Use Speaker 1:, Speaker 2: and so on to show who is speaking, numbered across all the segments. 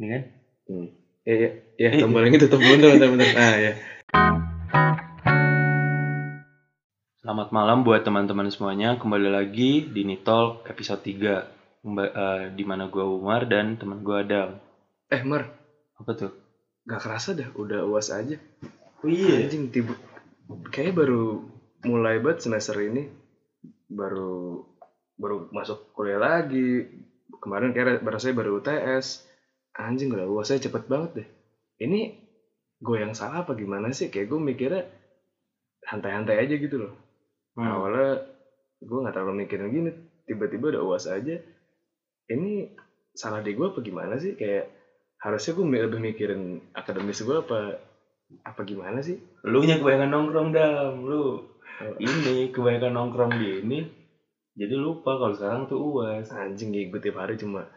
Speaker 1: Ini kan?
Speaker 2: Hmm. Ya, ya, ya, tombol yang itu tombol dulu, bentar, bentar. Nah, ya.
Speaker 1: Selamat malam buat teman-teman semuanya. Kembali lagi di Nitol episode 3. Kemba- eh, di mana gua Umar dan teman gua Adam.
Speaker 2: Eh, Mar,
Speaker 1: Apa tuh?
Speaker 2: gak kerasa dah, udah uas aja.
Speaker 1: Oh iya.
Speaker 2: Anjing, tiba, kayaknya baru mulai banget semester ini. Baru baru masuk kuliah lagi. Kemarin kayak rasanya baru UTS. Anjing, udah uasnya cepet banget deh. Ini gue yang salah apa gimana sih? Kayak gue mikirnya santai-santai aja gitu loh.
Speaker 1: Hmm.
Speaker 2: awalnya gue nggak terlalu mikirin gini tiba-tiba udah uas aja ini salah di gue apa gimana sih kayak harusnya gue lebih mikirin akademis gue apa apa gimana sih
Speaker 1: Lu nya kebanyakan nongkrong dam, lu.
Speaker 2: Oh.
Speaker 1: Ini kebanyakan nongkrong di ini. Jadi lupa kalau sekarang tuh uas.
Speaker 2: anjing gue tiap hari cuma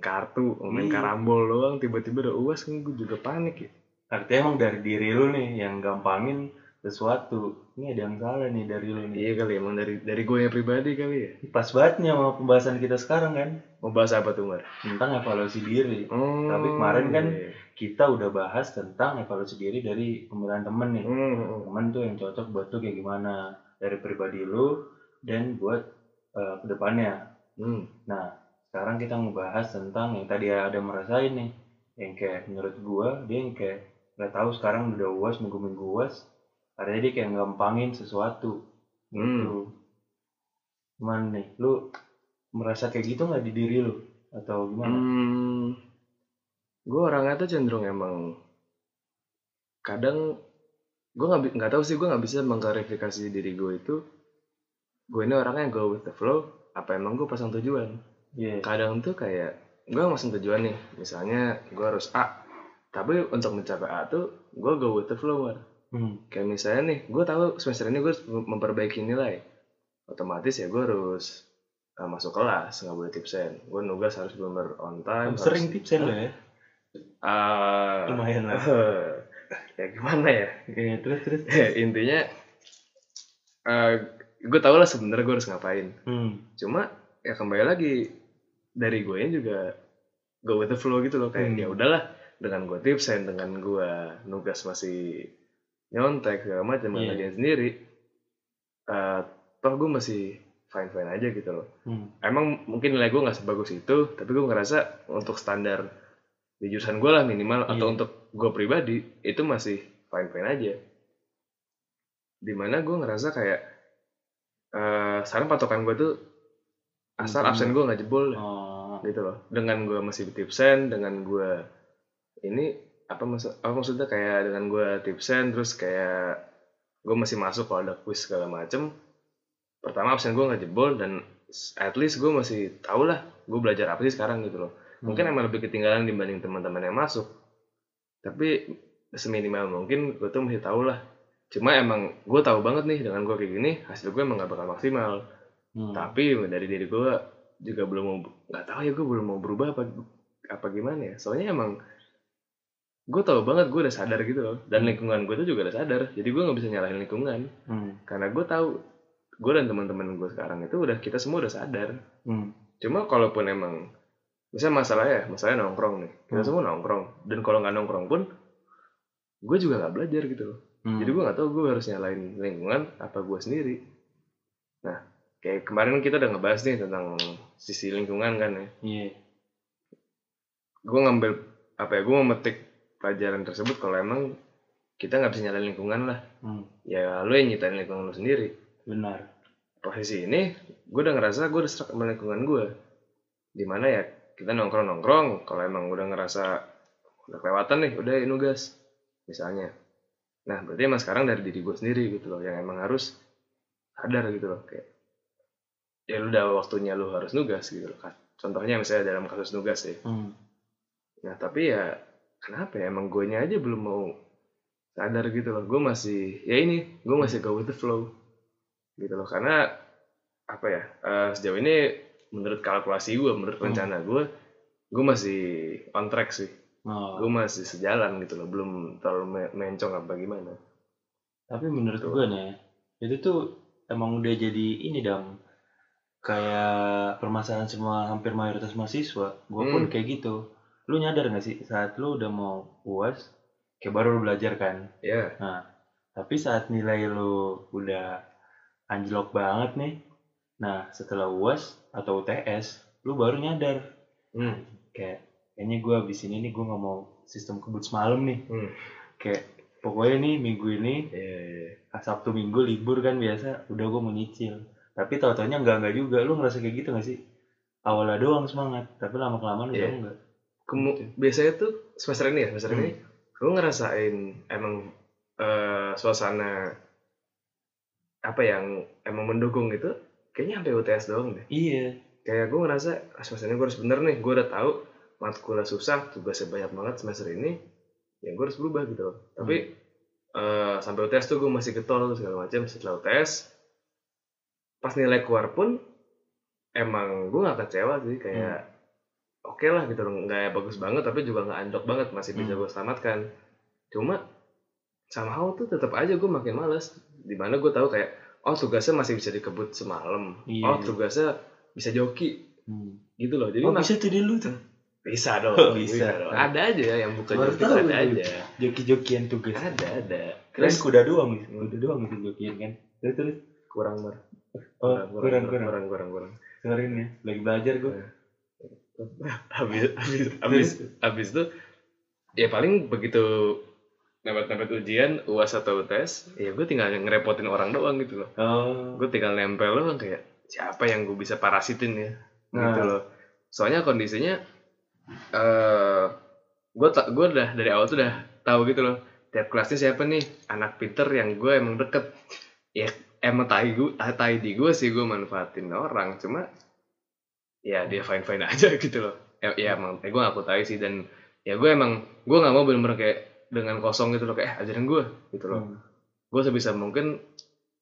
Speaker 2: kartu main
Speaker 1: Iya.
Speaker 2: karambol doang tiba-tiba udah uas kan gue juga panik ya
Speaker 1: Artinya emang dari diri lu nih yang gampangin sesuatu. Ini ada yang salah nih dari lu nih.
Speaker 2: iya kali emang dari dari gue yang pribadi kali ya
Speaker 1: Pas banget nih sama pembahasan kita sekarang kan.
Speaker 2: mau bahas apa tuh Mar?
Speaker 1: Tentang evaluasi diri.
Speaker 2: Oh,
Speaker 1: Tapi kemarin kan
Speaker 2: iya.
Speaker 1: kita udah bahas tentang evaluasi diri dari pemilihan temen nih.
Speaker 2: Hmm, hmm,
Speaker 1: Temen tuh yang cocok buat lu kayak gimana. Dari pribadi lu dan buat eh, ke depannya.
Speaker 2: hmm.
Speaker 1: Nah, sekarang kita ngebahas tentang yang tadi ada merasain nih. Yang kayak menurut gua, dia yang kayak nggak tahu sekarang udah uas, minggu-minggu uas. Artinya dia kayak gampangin sesuatu.
Speaker 2: Hmm.
Speaker 1: Gitu. Gimana nih? Lu merasa kayak gitu nggak di diri lu? Atau gimana?
Speaker 2: Hmm, gue orangnya tuh cenderung emang kadang gue nggak nggak tahu sih gue nggak bisa mengklarifikasi diri gue itu gue ini orangnya go with the flow apa emang gue pasang tujuan
Speaker 1: Iya.
Speaker 2: kadang tuh kayak gue pasang tujuan nih misalnya gue harus A tapi untuk mencapai A tuh gue go with the flow.
Speaker 1: Hmm.
Speaker 2: kayak misalnya nih gue tahu semester ini gue memperbaiki nilai otomatis ya gue harus uh, masuk kelas nggak boleh tipsen gue nugas harus benar on time harus-
Speaker 1: Sering tipsen lo ya?
Speaker 2: Ah,
Speaker 1: Lumayan lah.
Speaker 2: ya gimana ya
Speaker 1: Iya, terus terus.
Speaker 2: intinya gue tau lah sebenarnya gue harus ngapain
Speaker 1: Hmm.
Speaker 2: cuma ya kembali lagi dari gue juga go with the flow gitu loh kayak
Speaker 1: Hmm.
Speaker 2: ya udahlah dengan gue tipsen dengan gue nugas masih nyontek segala macam
Speaker 1: Iya.
Speaker 2: ngerjain sendiri eh toh gue masih fine fine aja gitu loh
Speaker 1: Hmm.
Speaker 2: emang mungkin nilai gue nggak sebagus itu tapi gue ngerasa untuk standar di jurusan gue lah minimal atau
Speaker 1: Iya.
Speaker 2: untuk gue pribadi itu masih fine fine aja di mana gue ngerasa kayak eh sekarang patokan gue tuh asal
Speaker 1: Hmm.
Speaker 2: absen gue nggak jebol
Speaker 1: Oh.
Speaker 2: gitu loh dengan gue masih tipsen dengan gue ini apa maksud apa maksudnya kayak dengan gue tipsen terus kayak gue masih masuk kalau ada quiz segala macem pertama absen gue nggak jebol dan at least gue masih tau lah gue belajar apa sih sekarang gitu loh mungkin
Speaker 1: Hmm.
Speaker 2: emang lebih ketinggalan dibanding teman-teman yang masuk tapi seminimal mungkin gue tuh masih tahu lah cuma emang gue tahu banget nih dengan gue kayak gini hasil gue emang gak bakal maksimal
Speaker 1: Hmm.
Speaker 2: tapi dari diri gue juga belum mau nggak tahu ya gue belum mau berubah apa apa gimana ya soalnya emang gue tahu banget gue udah sadar gitu loh dan lingkungan gue tuh juga udah sadar jadi gue nggak bisa nyalahin lingkungan
Speaker 1: Hmm.
Speaker 2: karena gue tahu gue dan teman-teman gue sekarang itu udah kita semua udah sadar
Speaker 1: Hmm.
Speaker 2: cuma kalaupun emang misalnya masalah ya masalahnya nongkrong nih kita
Speaker 1: Hmm.
Speaker 2: semua nongkrong dan kalau nggak nongkrong pun gue juga nggak belajar gitu loh
Speaker 1: Hmm.
Speaker 2: jadi gue nggak tahu gue harus nyalain lingkungan apa gue sendiri nah kayak kemarin kita udah ngebahas nih tentang sisi lingkungan kan ya
Speaker 1: Iya.
Speaker 2: gue ngambil apa ya gue memetik pelajaran tersebut kalau emang kita nggak bisa nyalain lingkungan lah
Speaker 1: Hmm.
Speaker 2: ya lo yang nyiptain lingkungan lo sendiri
Speaker 1: Benar.
Speaker 2: posisi ini gue udah ngerasa gue udah serak sama lingkungan gue di mana ya kita nongkrong nongkrong kalau emang udah ngerasa udah kelewatan nih udah nugas misalnya nah berarti emang sekarang dari diri gue sendiri gitu loh yang emang harus sadar gitu loh kayak ya lu udah waktunya lu harus nugas gitu loh kan contohnya misalnya dalam kasus nugas ya
Speaker 1: Hmm.
Speaker 2: nah tapi ya kenapa ya emang gue aja belum mau sadar gitu loh gue masih ya ini gue masih go with the flow gitu loh karena apa ya eh, sejauh ini menurut kalkulasi gue menurut
Speaker 1: Hmm.
Speaker 2: rencana gue gue masih on track sih
Speaker 1: Oh.
Speaker 2: gue masih sejalan gitu loh belum terlalu me- mencong apa gimana
Speaker 1: Tapi menurut
Speaker 2: Betul.
Speaker 1: gue nih, itu tuh emang udah jadi ini dam. Kayak permasalahan semua hampir mayoritas mahasiswa. Gue pun
Speaker 2: Hmm.
Speaker 1: kayak gitu. lu nyadar gak sih saat lu udah mau uas kayak baru lu belajar kan
Speaker 2: ya
Speaker 1: nah tapi saat nilai lu udah anjlok banget nih nah setelah uas atau UTS lu baru nyadar
Speaker 2: hmm.
Speaker 1: kayak kayaknya gue abis ini nih gue nggak mau sistem kebut semalam nih
Speaker 2: Hmm.
Speaker 1: kayak pokoknya nih minggu ini
Speaker 2: Iya, iya.
Speaker 1: ah, Sabtu Minggu libur kan biasa udah gue mau nyicil tapi tau taunya enggak enggak juga. Lu ngerasa kayak gitu gak sih? Awalnya doang semangat tapi lama kelamaan udah
Speaker 2: Iya.
Speaker 1: enggak
Speaker 2: Kemu- biasanya tuh semester ini ya semester
Speaker 1: Hmm.
Speaker 2: ini lu ngerasain emang eh, suasana apa yang emang mendukung gitu? Kayaknya sampai UTS doang deh.
Speaker 1: Iya.
Speaker 2: Kayak gue ngerasa ah, semester ini gue harus bener nih gue udah tahu matkulnya susah tugasnya banyak banget semester ini ya gue harus berubah gitu. Loh tapi eh, sampai UTS tuh gue masih getol segala macam. Setelah UTS pas nilai keluar pun emang gue gak kecewa sih kayak oke lah gitu loh nggak bagus banget tapi juga nggak anjlok banget masih bisa
Speaker 1: Hmm.
Speaker 2: gue selamatkan cuma somehow tuh tetap aja gue makin males di mana gue tahu kayak oh tugasnya masih bisa dikebut semalam
Speaker 1: Iya,
Speaker 2: oh
Speaker 1: iya.
Speaker 2: tugasnya bisa joki
Speaker 1: Hmm.
Speaker 2: gitu loh jadi
Speaker 1: oh bisa tuh dulu tuh
Speaker 2: bisa dong
Speaker 1: Oh, bisa.
Speaker 2: dong. ada aja yang bukan joki
Speaker 1: tahu
Speaker 2: ada
Speaker 1: gue.
Speaker 2: aja
Speaker 1: joki-jokian tugas
Speaker 2: ada ada
Speaker 1: keren kuda doang kuda doang gitu jokian kan terus terus
Speaker 2: kurang mer
Speaker 1: oh kurang kurang
Speaker 2: kurang kurang. kurang.
Speaker 1: Dengerin ya lagi belajar gue
Speaker 2: habis habis habis habis itu ya paling begitu nempet-nempet ujian uas atau tes ya gue tinggal ngerepotin orang doang gitu loh.
Speaker 1: Oh.
Speaker 2: Gue tinggal nempel doang kayak siapa yang gue bisa parasitin ya? Gitu
Speaker 1: Nah.
Speaker 2: loh. Soalnya kondisinya eh gue tak gue udah dari awal tuh udah tahu gitu loh. Tiap kelasnya siapa nih? Anak pinter yang gue emang deket. Ya emang tai gue tai di gue sih gue manfaatin orang cuma ya dia fine fine aja gitu loh. Ya, ya emang eh, gue ngaku tai sih dan ya gue emang gue nggak mau bener-bener kayak dengan kosong gitu loh kayak eh ajarin gue gitu loh.
Speaker 1: Hmm.
Speaker 2: gue sebisa mungkin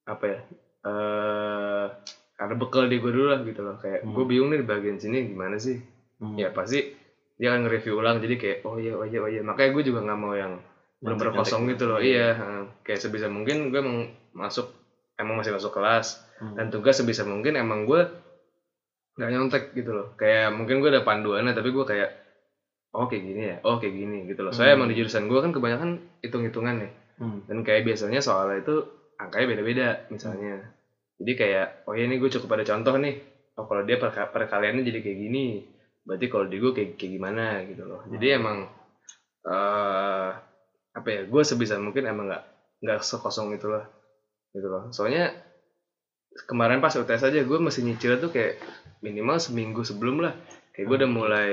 Speaker 2: apa ya eh ada bekal di gue dulu lah gitu loh. Kayak
Speaker 1: Hmm.
Speaker 2: gue bingung nih di bagian sini gimana sih.
Speaker 1: Hmm.
Speaker 2: ya pasti dia akan nge-review ulang jadi kayak oh iya oh iya oh iya. Makanya gue juga nggak mau yang
Speaker 1: Nyontek-nyontek
Speaker 2: kosong gitu. loh. Iya kayak sebisa mungkin gue emang masuk emang masih masuk kelas.
Speaker 1: Hmm.
Speaker 2: dan tugas sebisa mungkin emang gue nggak nyontek gitu loh. Kayak mungkin gue ada panduannya tapi gue kayak oh kayak gini ya? Oh kayak gini gitu loh. Soalnya
Speaker 1: Hmm.
Speaker 2: emang di jurusan gue kan kebanyakan hitung-hitungan nih.
Speaker 1: Hmm.
Speaker 2: dan kayak biasanya soalnya itu angkanya beda-beda misalnya. Jadi kayak oh ya ini gue cukup ada contoh nih. Oh kalau dia perka- perkaliannya jadi kayak gini berarti kalau di gue kayak kayak gimana? gitu loh. Jadi emang eh apa ya gue sebisa mungkin emang nggak nggak sekosong itu lah gitu loh. Soalnya kemarin pas UTS aja gue masih nyicil tuh kayak minimal seminggu sebelum lah. Kayak gue udah mulai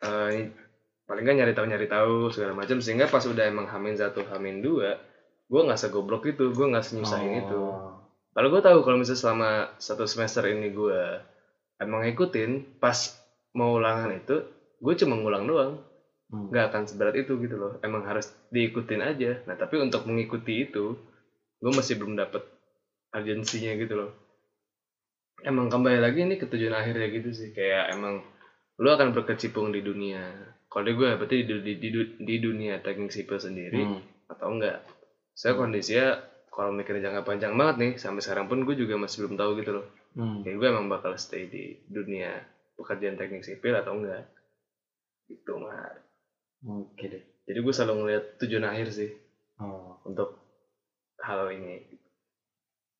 Speaker 2: eh paling nggak nyari tahu nyari tahu segala macam. Sehingga pas udah emang hamin satu hamin dua gue nggak segoblok itu gue nggak senyusahin itu.
Speaker 1: Oh.
Speaker 2: kalau gue tahu kalau misalnya selama satu semester ini gue emang ngikutin pas mau ulangan itu gue cuma ngulang doang.
Speaker 1: Hmm.
Speaker 2: nggak akan seberat itu gitu loh. Emang harus diikutin aja. Nah tapi untuk mengikuti itu gue masih belum dapet urgensinya gitu loh emang kembali lagi ini ke tujuan akhirnya gitu sih kayak emang lu akan berkecimpung di dunia kalau gue berarti di, di, di, di dunia teknik sipil sendiri
Speaker 1: Hmm.
Speaker 2: atau enggak saya kondisinya kalau mikirnya jangka panjang banget nih sampai sekarang pun gue juga masih belum tahu gitu loh
Speaker 1: Hmm.
Speaker 2: kayak gue emang bakal stay di dunia pekerjaan teknik sipil atau enggak gitu mah
Speaker 1: Oke deh.
Speaker 2: jadi gue selalu ngeliat tujuan akhir sih
Speaker 1: Oh.
Speaker 2: untuk hal ini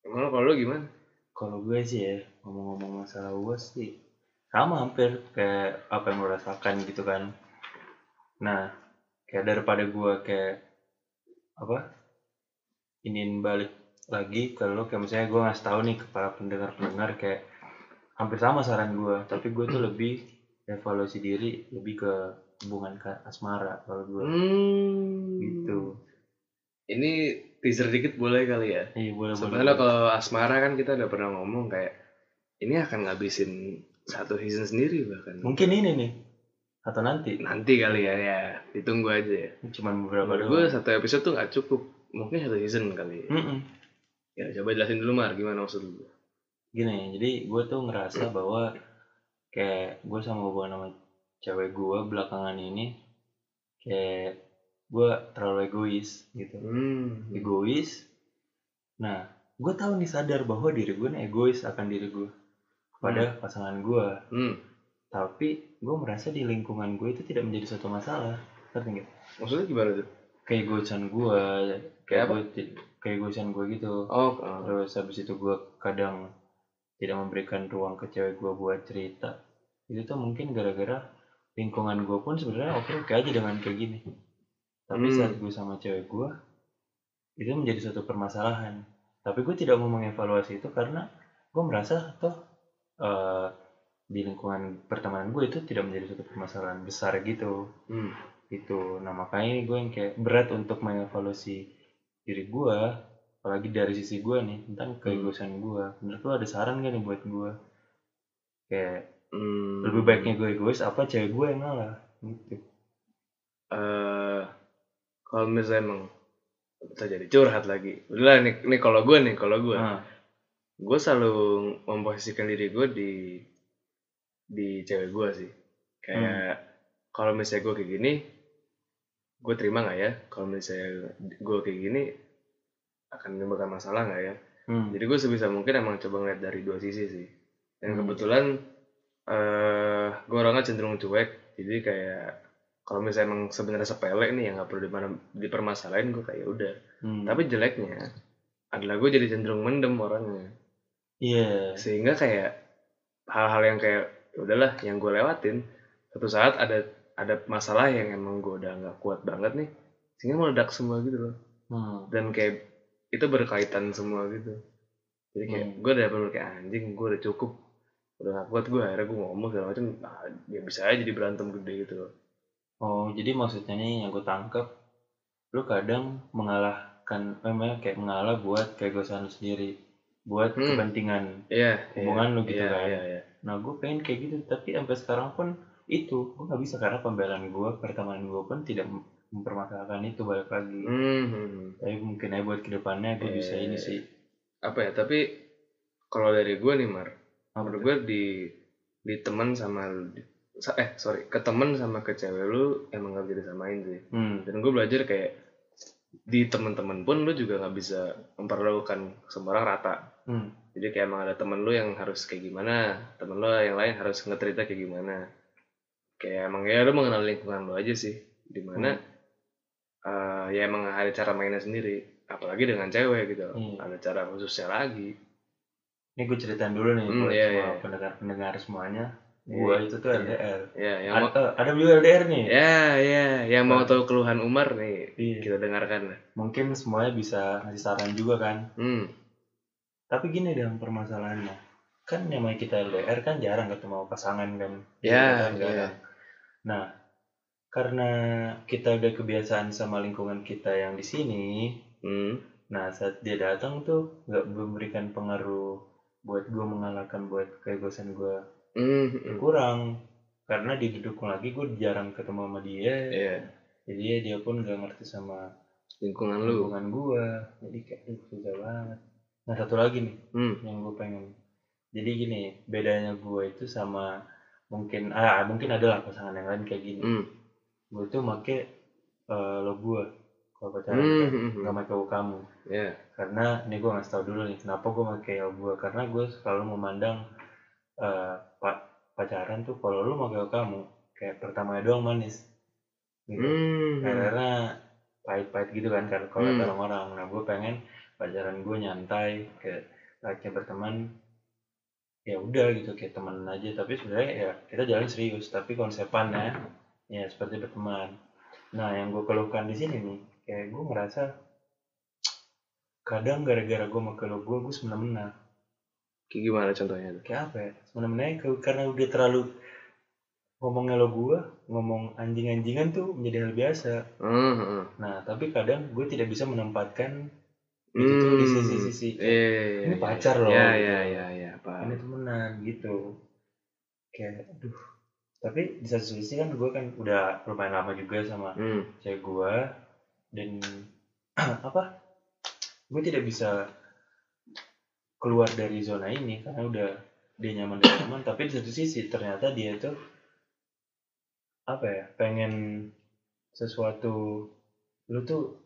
Speaker 2: emang kalau lo gimana
Speaker 1: Kalau gue sih ya, ngomong-ngomong masalah UAS sih, sama hampir kayak apa yang lo rasakan gitu kan. Nah, kayak daripada gue kayak, apa, ingin balik lagi lo, kayak misalnya gue ngasih tahu nih ke para pendengar-pendengar kayak, hampir sama saran gue, tapi gue tuh lebih evaluasi diri, lebih ke hubungan ke asmara kalau gue
Speaker 2: hmm.
Speaker 1: gitu.
Speaker 2: Ini teaser dikit boleh kali ya
Speaker 1: Iya boleh boleh.
Speaker 2: sebenarnya kalau asmara kan kita udah pernah ngomong kayak ini akan ngabisin satu season sendiri bahkan
Speaker 1: Mungkin ini nih, atau nanti,
Speaker 2: nanti kali ya ya ditunggu aja ya
Speaker 1: cuman beberapa doang.
Speaker 2: gue satu episode tuh nggak cukup mungkin satu season kali ya.
Speaker 1: Mm-mm.
Speaker 2: ya coba jelasin dulu mar gimana maksud lu
Speaker 1: gini jadi gue tuh ngerasa bahwa kayak gue sama hubungan sama cewek gue belakangan ini kayak gue terlalu egois gitu
Speaker 2: hmm.
Speaker 1: egois nah gue tahu nih sadar bahwa diri gue nih egois akan diri gue kepada pasangan gue
Speaker 2: hmm.
Speaker 1: tapi gue merasa di lingkungan gue itu tidak menjadi suatu masalah ngerti nggak
Speaker 2: Maksudnya gimana tuh?
Speaker 1: keegoisan gue
Speaker 2: Kayak apa?
Speaker 1: keegoisan gue gitu
Speaker 2: Oh, ah.
Speaker 1: terus habis itu gue kadang tidak memberikan ruang ke cewek gue buat cerita itu tuh mungkin gara-gara lingkungan gue pun sebenarnya oke oke aja dengan kayak gini tapi
Speaker 2: Hmm.
Speaker 1: saat gue sama cewek gue itu menjadi suatu permasalahan. Tapi gue tidak mau mengevaluasi itu karena gue merasa toh eh, di lingkungan pertemanan gue itu tidak menjadi suatu permasalahan besar gitu.
Speaker 2: Hmm.
Speaker 1: gitu. Nah makanya gue yang kayak berat untuk mengevaluasi diri gue apalagi dari sisi gue nih tentang keegoisan gue. Menurut lo ada saran gak nih buat gue? Kayak
Speaker 2: Hmm.
Speaker 1: lebih baiknya gue egois apa cewek gue yang ngalah? Gitu.
Speaker 2: Eh kalau misalnya emang bisa jadi curhat lagi. Udah nih, nih kalau gue nih, kalau gue,
Speaker 1: nah,
Speaker 2: gue selalu memposisikan diri gue di di cewek gue sih. Kayak kalau misalnya gue kayak gini, gue terima nggak ya? Kalau misalnya gue kayak gini, akan menimbulkan masalah nggak ya?
Speaker 1: hmm,
Speaker 2: Jadi gue sebisa mungkin emang coba ngeliat dari dua sisi sih. Dan
Speaker 1: Hmm.
Speaker 2: kebetulan eh gue orangnya cenderung cuek. Jadi kayak kalau misalnya emang sebenarnya sepele nih yang nggak perlu di mana dipermasalahin gue kayak "Ya udah.
Speaker 1: hmm.
Speaker 2: Tapi jeleknya adalah gue jadi cenderung mendem orangnya.
Speaker 1: iya
Speaker 2: Sehingga kayak hal-hal yang kayak "Ya udahlah yang gue lewatin suatu saat ada ada masalah yang emang gue udah nggak kuat banget nih sehingga meledak semua gitu loh
Speaker 1: hmm,
Speaker 2: dan kayak itu berkaitan semua gitu jadi kayak
Speaker 1: Hmm.
Speaker 2: gue udah bener kayak anjing gue udah cukup udah gak kuat gue akhirnya gue ngomong segala macam ah, ya bisa aja jadi berantem gede gitu loh
Speaker 1: oh jadi maksudnya nih yang gue tangkap lu kadang mengalahkan namanya kayak mengalah buat keegoisan lu sendiri buat
Speaker 2: Hmm.
Speaker 1: kepentingan
Speaker 2: iya
Speaker 1: Hubungan lu gitu
Speaker 2: iya,
Speaker 1: kan.
Speaker 2: iya, iya.
Speaker 1: Nah gue pengen kayak gitu tapi sampai sekarang pun itu gue nggak bisa karena pembelaan gue pertemanan gue pun tidak mem- mempermasalahkan itu balik lagi.
Speaker 2: Hmm, hmm, hmm.
Speaker 1: Tapi mungkin aja buat ke depannya gue bisa
Speaker 2: Eh,
Speaker 1: ini sih.
Speaker 2: apa ya tapi kalau dari gue nih mar
Speaker 1: Apa
Speaker 2: menurut
Speaker 1: tuh?
Speaker 2: gue di di teman sama sa- eh sorry ke teman sama ke cewek lu emang gak bisa disamain sih
Speaker 1: Hmm.
Speaker 2: dan gue belajar kayak di teman-teman pun lu juga nggak bisa memperlakukan semua orang rata
Speaker 1: Hmm.
Speaker 2: jadi kayak emang ada temen lu yang harus kayak gimana temen lu yang lain harus nge-treatnya kayak gimana kayak emang ya lu mengenal lingkungan lu aja sih di mana eh, ya emang ada cara mainnya sendiri apalagi dengan cewek gitu
Speaker 1: Iya.
Speaker 2: ada cara khususnya lagi
Speaker 1: Ini gue ceritain dulu nih
Speaker 2: Hmm,
Speaker 1: buat
Speaker 2: iya,
Speaker 1: semua
Speaker 2: iya.
Speaker 1: pendengar-pendengar semuanya.
Speaker 2: Iya.
Speaker 1: Gue itu tuh
Speaker 2: Iya.
Speaker 1: LDR.
Speaker 2: ya yang
Speaker 1: Ada,
Speaker 2: mau
Speaker 1: eh, ada juga LDR nih.
Speaker 2: ya ya yang mau tahu keluhan Umar nih
Speaker 1: Iya.
Speaker 2: kita dengarkan
Speaker 1: Mungkin semuanya bisa ngasih saran juga kan.
Speaker 2: hmm
Speaker 1: Tapi gini dalam permasalahannya. Kan namanya kita LDR kan jarang ketemu pasangan kan.
Speaker 2: Ya,
Speaker 1: Kan
Speaker 2: iya.
Speaker 1: jarang. Nah, karena kita udah kebiasaan sama lingkungan kita yang di sini,
Speaker 2: hmm
Speaker 1: nah saat dia datang tuh nggak memberikan pengaruh buat gue mengalahkan buat keegoisan gue
Speaker 2: hmm hmm.
Speaker 1: kurang. Karena didukung lagi gue jarang ketemu sama dia.
Speaker 2: Iya,
Speaker 1: jadi ya dia pun gak ngerti sama
Speaker 2: lingkungan lu.
Speaker 1: lingkungan gue jadi kayak "Aduh, susah banget. Nah satu lagi nih
Speaker 2: hmm.
Speaker 1: yang gue pengen. Jadi gini bedanya gue itu sama mungkin ah mungkin adalah pasangan yang lain kayak gini.
Speaker 2: Hmm.
Speaker 1: Gue tuh make eh, lo gue kalau pacaran
Speaker 2: hmm
Speaker 1: kan
Speaker 2: hmm,
Speaker 1: nggak
Speaker 2: hmm.
Speaker 1: make lo kamu.
Speaker 2: Ya
Speaker 1: karena ini gue ngasih tau dulu nih kenapa gue make lo gue karena gue selalu memandang eh, pa- pacaran tuh kalau lu lo kamu kayak pertamanya doang manis. Gitu.
Speaker 2: Hmm.
Speaker 1: Karena pahit-pahit gitu kan kalau kalau
Speaker 2: Hmm.
Speaker 1: kata orang. Nah gue pengen pacaran gue nyantai kayak kayak berteman ya udah gitu kayak teman aja. Tapi sebenarnya ya kita jalan serius tapi konsepnya ya. Seperti berteman. Nah yang gue keluhkan di sini nih kayak gue ngerasa kadang gara-gara gue sama lo gue gue semena-mena
Speaker 2: kayak gimana contohnya
Speaker 1: kayak apa ya semena-mena ke- karena udah terlalu ngomongnya lo gue ngomong anjing-anjingan tuh menjadi hal biasa
Speaker 2: hmm hmm.
Speaker 1: Nah, tapi kadang gue tidak bisa menempatkan itu tuh di sisi-sisi kayak,
Speaker 2: Iya, iya,
Speaker 1: ini
Speaker 2: iya,
Speaker 1: pacar
Speaker 2: iya.
Speaker 1: loh,
Speaker 2: Iya, iya, iya, iya,
Speaker 1: ini temenan gitu. Kayak, aduh. Tapi di satu sisi kan gue kan udah lumayan lama juga sama
Speaker 2: Hmm,
Speaker 1: cewek gue dan apa? Gue tidak bisa keluar dari zona ini karena udah dia nyaman dan nyaman. Tapi di satu sisi ternyata dia itu apa ya? Pengen sesuatu lu tuh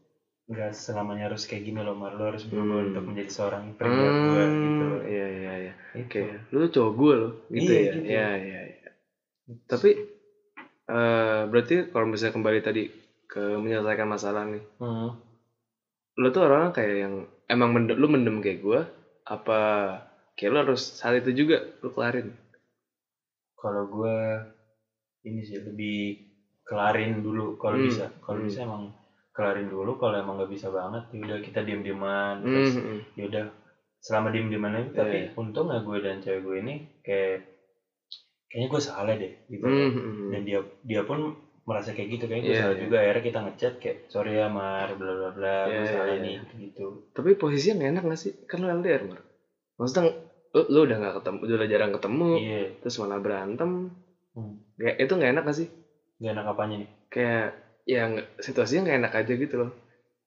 Speaker 1: nggak selamanya harus kayak gini loh Mar lu harus berubah
Speaker 2: Hmm.
Speaker 1: untuk menjadi seorang pria gue gitu
Speaker 2: Iya, iya, iya. Oke, lu tuh cowok gue loh, gitu
Speaker 1: Iya,
Speaker 2: ya.
Speaker 1: gitu.
Speaker 2: Iya, iya, iya. Tapi eh berarti kalau misalnya kembali tadi ke menyelesaikan masalah nih,
Speaker 1: Hmm.
Speaker 2: lo tuh orangnya kayak yang emang mendem, lu mendem kayak gue, apa kayak lo harus saat itu juga lu kelarin?
Speaker 1: Kalau gue ini sih lebih kelarin dulu kalau
Speaker 2: Hmm,
Speaker 1: bisa. Kalau
Speaker 2: hmm.
Speaker 1: bisa emang kelarin dulu. Kalau emang nggak bisa banget, ya udah kita diem dieman.
Speaker 2: Hmm,
Speaker 1: Terus
Speaker 2: hmm,
Speaker 1: ya udah selama diem dieman aja. Tapi
Speaker 2: Iya.
Speaker 1: untung nggak gue dan cewek gue ini kayak kayaknya gue salah deh gitu.
Speaker 2: hmm, hmm, hmm.
Speaker 1: Dan dia dia pun merasa kayak gitu kayak gue
Speaker 2: Iya,
Speaker 1: salah
Speaker 2: iya.
Speaker 1: juga. Akhirnya kita ngechat kayak sorry ya Mar, bla bla bla, gue
Speaker 2: Iya,
Speaker 1: salah ini
Speaker 2: iya.
Speaker 1: gitu.
Speaker 2: Tapi posisinya gak enak gak sih? Kan lo LDR, Mar. Maksudnya lu, lu udah gak ketemu, udah jarang ketemu,
Speaker 1: Iya.
Speaker 2: terus malah berantem.
Speaker 1: Hmm.
Speaker 2: Kayak itu gak enak gak sih?
Speaker 1: Gak enak apanya nih?
Speaker 2: Kayak ya nggak- situasinya gak enak aja gitu loh.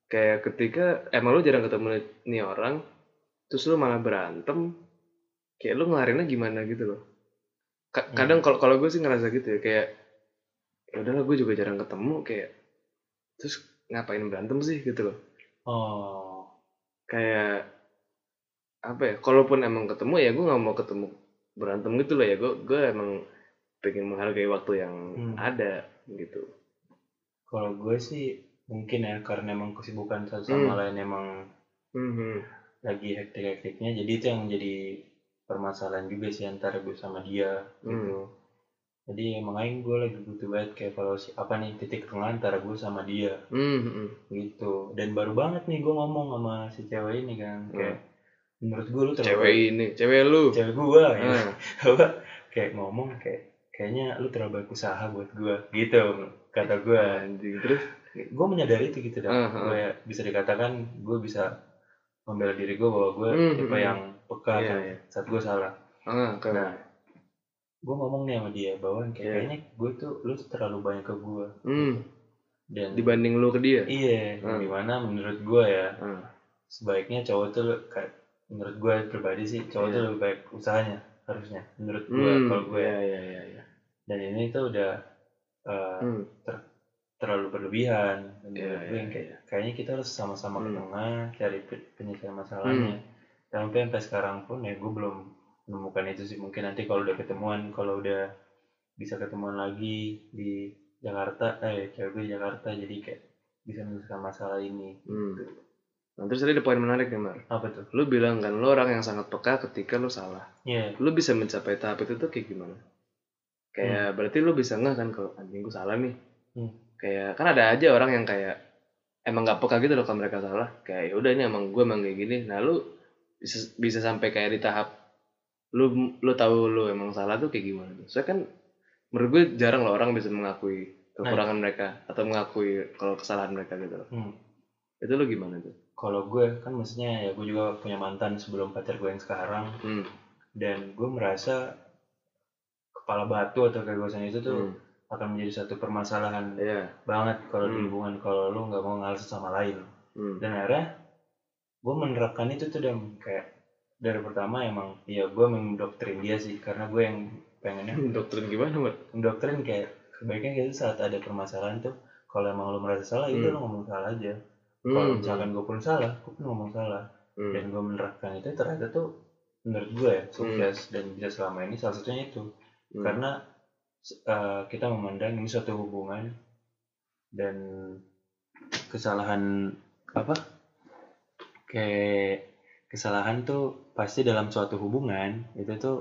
Speaker 2: Kayak ketika emang lu jarang ketemu nih orang, terus lu malah berantem, kayak lu ngelarinnya gimana gitu loh. Ka-
Speaker 1: Hmm.
Speaker 2: Kadang kalau kalau gue sih ngerasa gitu ya, kayak ya udahlah gue juga jarang ketemu, kayak terus ngapain berantem sih gitu loh.
Speaker 1: Oh.
Speaker 2: kayak apa ya kalaupun emang ketemu ya gue nggak mau ketemu berantem gitu loh ya gue gue emang pengen menghargai waktu yang
Speaker 1: Hmm.
Speaker 2: ada gitu
Speaker 1: Kalau gue sih mungkin ya karena emang kesibukan satu sama
Speaker 2: Hmm.
Speaker 1: lain emang
Speaker 2: Mhm.
Speaker 1: lagi hektik-hektiknya jadi itu yang jadi permasalahan juga sih antara gue sama dia gitu. Jadi emang aing gue lagi butuh banget kayak kalau si apa nih titik tengah antara gue sama dia
Speaker 2: Mhm.
Speaker 1: gitu. Dan baru banget nih gue ngomong sama si cewek ini kan kayak menurut gue lu terlalu
Speaker 2: cewek ini cewek lu
Speaker 1: cewek gue gitu.
Speaker 2: Ah.
Speaker 1: Apa kayak ngomong kayak kayaknya lu terlalu banyak usaha buat gue gitu kata gue.
Speaker 2: anjing terus
Speaker 1: gue menyadari itu gitu dah
Speaker 2: Ah, ah.
Speaker 1: Gue bisa dikatakan gue bisa membela diri gue bahwa gue
Speaker 2: Hmm,
Speaker 1: tipe
Speaker 2: hmm.
Speaker 1: yang peka
Speaker 2: Iya,
Speaker 1: kan
Speaker 2: iya.
Speaker 1: saat gue salah
Speaker 2: ah kayak
Speaker 1: Nah, gue ngomong nih sama dia bahwa kayak
Speaker 2: Iya.
Speaker 1: kayaknya gue tuh lu terlalu banyak ke gue
Speaker 2: hmm,
Speaker 1: dan
Speaker 2: dibanding lu ke dia
Speaker 1: iya
Speaker 2: Hmm.
Speaker 1: gimana menurut gue ya
Speaker 2: Ah.
Speaker 1: sebaiknya cowok tuh kayak menurut gue pribadi sih cowok
Speaker 2: Iya.
Speaker 1: tuh lebih baik usahanya harusnya menurut gue
Speaker 2: Hmm,
Speaker 1: kalau gue
Speaker 2: ya ya ya ya
Speaker 1: dan ini tuh udah uh,
Speaker 2: hmm.
Speaker 1: terlalu berlebihan
Speaker 2: Iya,
Speaker 1: menurut gue
Speaker 2: iya,
Speaker 1: yang kayak kayaknya kita harus sama-sama ke
Speaker 2: Hmm.
Speaker 1: tengah cari pe- penyelesaian masalahnya dan sampai sampai sekarang pun ya gue belum menemukan itu sih mungkin nanti kalau udah ketemuan kalau udah bisa ketemuan lagi di Jakarta eh cewek gue di Jakarta jadi kayak bisa menyelesaikan masalah ini
Speaker 2: Hmm. Nah, terus tadi ada poin menarik nih, Mar.
Speaker 1: apa tuh
Speaker 2: Lu bilang kan, lu orang yang sangat peka ketika lu salah.
Speaker 1: Iya
Speaker 2: Lu bisa mencapai tahap itu tuh kayak gimana? Kayak berarti lu bisa nggak kan kalau anjing gue salah nih.
Speaker 1: Hmm.
Speaker 2: Kayak kan ada aja orang yang kayak emang nggak peka gitu loh kalau mereka salah. Kayak ya udah ini emang gue emang kayak gini. Nah lu bisa bisa sampai kayak di tahap lu lu tahu lu emang salah tuh kayak gimana tuh? Soalnya kan menurut gue jarang loh orang bisa mengakui kekurangan mereka atau mengakui kalau kesalahan mereka gitu loh.
Speaker 1: Hmm.
Speaker 2: Itu lu gimana tuh?
Speaker 1: kalau gue kan maksudnya ya gue juga punya mantan sebelum pacar gue yang sekarang
Speaker 2: Hmm.
Speaker 1: dan gue merasa kepala batu atau keegoisan itu tuh
Speaker 2: Hmm.
Speaker 1: akan menjadi satu permasalahan
Speaker 2: Iya.
Speaker 1: banget kalau di
Speaker 2: Hmm.
Speaker 1: hubungan kalau lu nggak mau ngalah sama lain
Speaker 2: Hmm.
Speaker 1: dan akhirnya gue menerapkan itu tuh dan kayak dari pertama emang ya gue mendoktrin dia sih karena gue yang pengennya
Speaker 2: Doktrin gimana, Mar?
Speaker 1: mendoktrin kayak sebaiknya gitu saat ada permasalahan tuh kalau emang lu merasa salah itu
Speaker 2: Hmm.
Speaker 1: lu ngomong salah aja kalau misalkan gue pun salah gue pun ngomong salah
Speaker 2: Hmm.
Speaker 1: dan gue menerapkan itu ternyata tuh menurut gue ya sukses dan bisa selama ini salah satunya itu
Speaker 2: Hmm.
Speaker 1: karena uh, kita memandang ini suatu hubungan dan kesalahan apa kayak kesalahan tuh pasti dalam suatu hubungan itu tuh